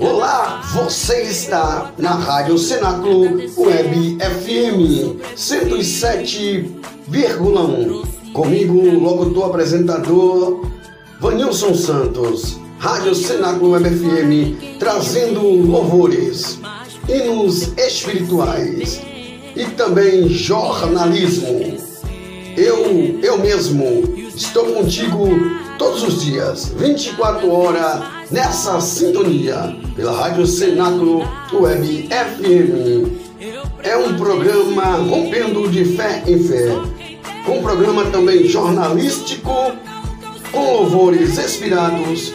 Olá, você está na Rádio Cenáculo Web FM 107,1. Comigo, locutor apresentador Vanilson Santos. Rádio Cenáculo Web FM trazendo louvores, hinos espirituais e também jornalismo. Eu, eu mesmo, estou contigo todos os dias, 24 horas, nessa sintonia, pela Rádio Cenáculo Web FM. É um programa rompendo de fé em fé, um programa também jornalístico, com louvores inspirados,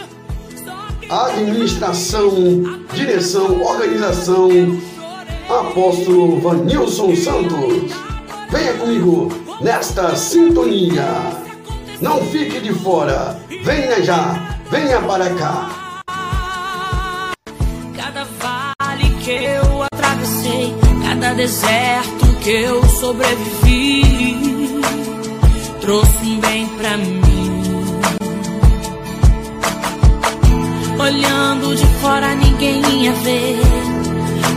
administração, direção, organização, apóstolo Vanilson Santos. Venha comigo nesta sintonia. Não fique de fora. Venha já. Venha para cá. Cada vale que eu atravessei, cada deserto que eu sobrevivi, trouxe um bem pra mim. Olhando de fora ninguém ia ver,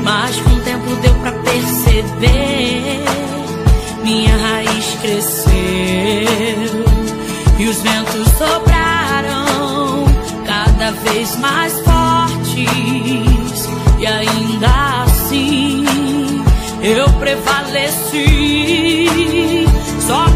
mas com o tempo deu pra e os ventos sopraram cada vez mais fortes. E ainda assim eu prevaleci. Só